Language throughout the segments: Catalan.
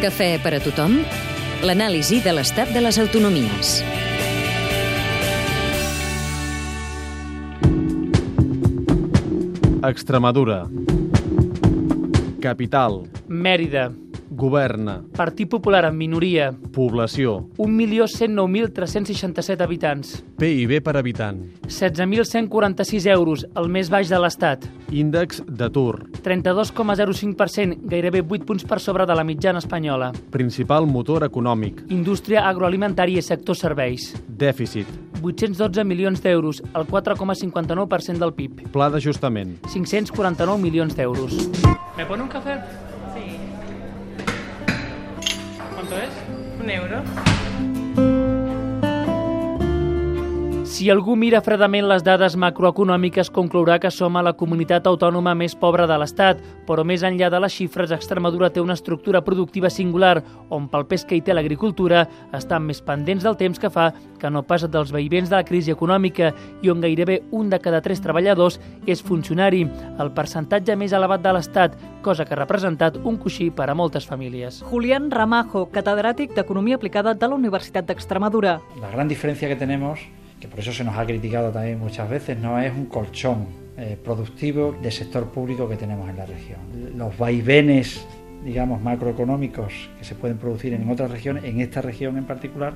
Cafè per a tothom, l'anàlisi de l'estat de les autonomies. Extremadura. Capital. Mèrida. Governa. Partit Popular en minoria. Població. 1.109.367 habitants. PIB per habitant. 16.146 euros, el més baix de l'Estat. Índex d'atur. 32,05%, gairebé 8 punts per sobre de la mitjana espanyola. Principal motor econòmic. Indústria agroalimentària i sector serveis. Dèficit. 812 milions d'euros, el 4,59% del PIB. Pla d'ajustament. 549 milions d'euros. ¿Me pone un café? Sí, ¿Cuánto es? un euro. Si algú mira fredament les dades macroeconòmiques, conclourà que som a la comunitat autònoma més pobra de l'Estat, però més enllà de les xifres, Extremadura té una estructura productiva singular, on pel pes que hi té l'agricultura estan més pendents del temps que fa que no pas dels veïvents de la crisi econòmica i on gairebé un de cada tres treballadors és funcionari, el percentatge més elevat de l'Estat, cosa que ha representat un coixí per a moltes famílies. Julián Ramajo, catedràtic d'Economia Aplicada de la Universitat d'Extremadura. La gran diferencia que tenemos, que por eso se nos ha criticado también muchas veces, no es un colchón eh, productivo de sector público que tenemos en la región. Los vaivenes, digamos, macroeconómicos que se pueden producir en otras regiones, en esta región en particular,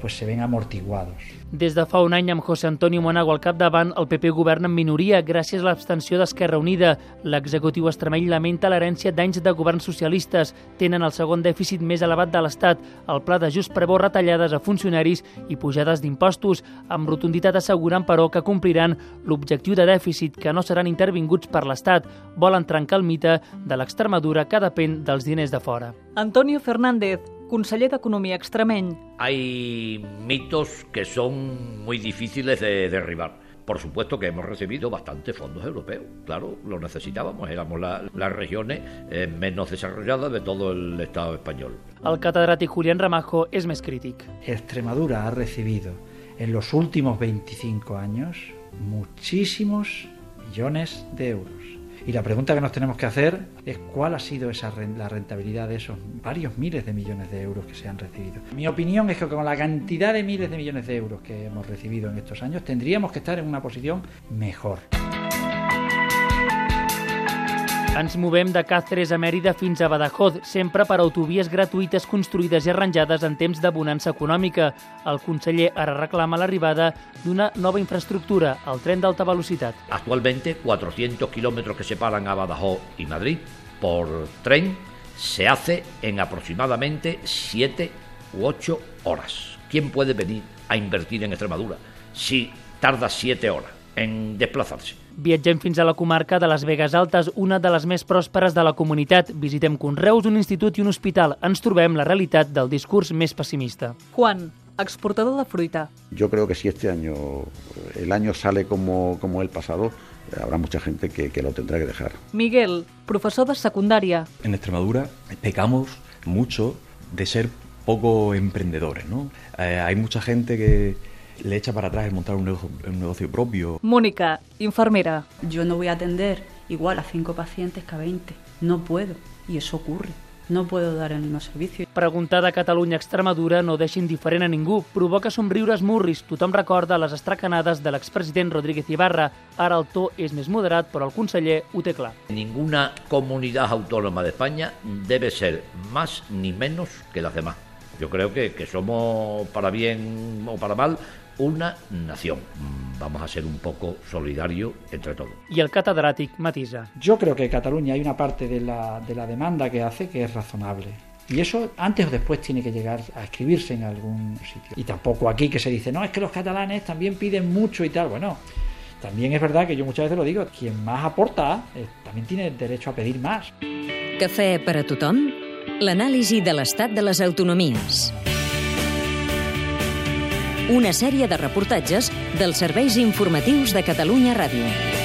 pues se ven amortiguados. Des de fa un any, amb José Antonio Monago al capdavant, el PP governa en minoria gràcies a l'abstenció d'Esquerra Unida. L'executiu extremeny lamenta l'herència d'anys de governs socialistes. Tenen el segon dèficit més elevat de l'Estat. El pla d'ajust preveu retallades a funcionaris i pujades d'impostos, amb rotunditat assegurant, però, que compliran l'objectiu de dèficit, que no seran intervinguts per l'Estat. Volen trencar el mite de l'Extremadura que depèn dels diners de fora. Antonio Fernández, conseller d'Economia extremeny. Hay mitos que son muy difíciles de derribar. Por supuesto que hemos recibido bastantes fondos europeos, claro, lo necesitábamos, éramos la- las regiones eh, menos desarrolladas de todo el Estado español. El catedràtic Julián Ramajo és més crític. Extremadura ha recibido en los últimos 25 años muchísimos millones de euros. Y la pregunta que nos tenemos que hacer es cuál ha sido la rentabilidad de esos varios miles de millones de euros que se han recibido. Mi opinión es que con la cantidad de miles de millones de euros que hemos recibido en estos años tendríamos que estar en una posición mejor. Ens movem de Càceres a Mèrida fins a Badajoz, sempre per autovies gratuïtes construïdes i arranjades en temps de bonança econòmica. El conseller ara reclama l'arribada d'una nova infraestructura, el tren d'alta velocitat. Actualmente, 400 kilómetros que separan a Badajoz y Madrid por tren se hace en aproximadamente 7 u 8 horas. ¿Quién puede venir a invertir en Extremadura si tarda 7 horas en desplazarse? Viatgem fins a la comarca de les Vegas Altes, una de les més pròsperes de la comunitat. Visitem Conreus, un institut i un hospital. Ens trobem la realitat del discurs més pessimista. Juan, exportador de fruita. Yo creo que si este año el año sale como, como el pasado, habrá mucha gente que, que lo tendrá que dejar. Miguel, professor de secundària. En Extremadura pecamos mucho de ser poco emprendedores, ¿no? Eh, hay mucha gente que le echa para atrás el montar un negocio, un negocio propio. Mónica, infermera. Yo no voy a atender igual a 5 pacientes que a 20. No puedo. Y eso ocurre. No puedo dar el mismo servicio. Preguntada a Catalunya Extremadura no deixa indiferent a ningú. Provoca somriures murris. Tothom recorda les estracanades de l'expresident Rodríguez Ibarra. Ara el to és més moderat, però el conseller ho té clar. Ninguna comunidad autónoma de España debe ser más ni menos que las demás. Yo creo que, que somos, para bien o para mal, una nación. Vamos a ser un poco solidarios entre todos. I el catedràtic matisa. Yo creo que en Cataluña hay una parte de la, de la demanda que hace que es razonable. Y eso antes o después tiene que llegar a escribirse en algún sitio. Y tampoco aquí que se dice, no, es que los catalanes también piden mucho y tal. Bueno, también es verdad que yo muchas veces lo digo, quien más aporta eh, también tiene derecho a pedir más. Cafè per a tothom, l'anàlisi de l'estat de les autonomies. Una sèrie de reportatges dels serveis informatius de Catalunya Ràdio.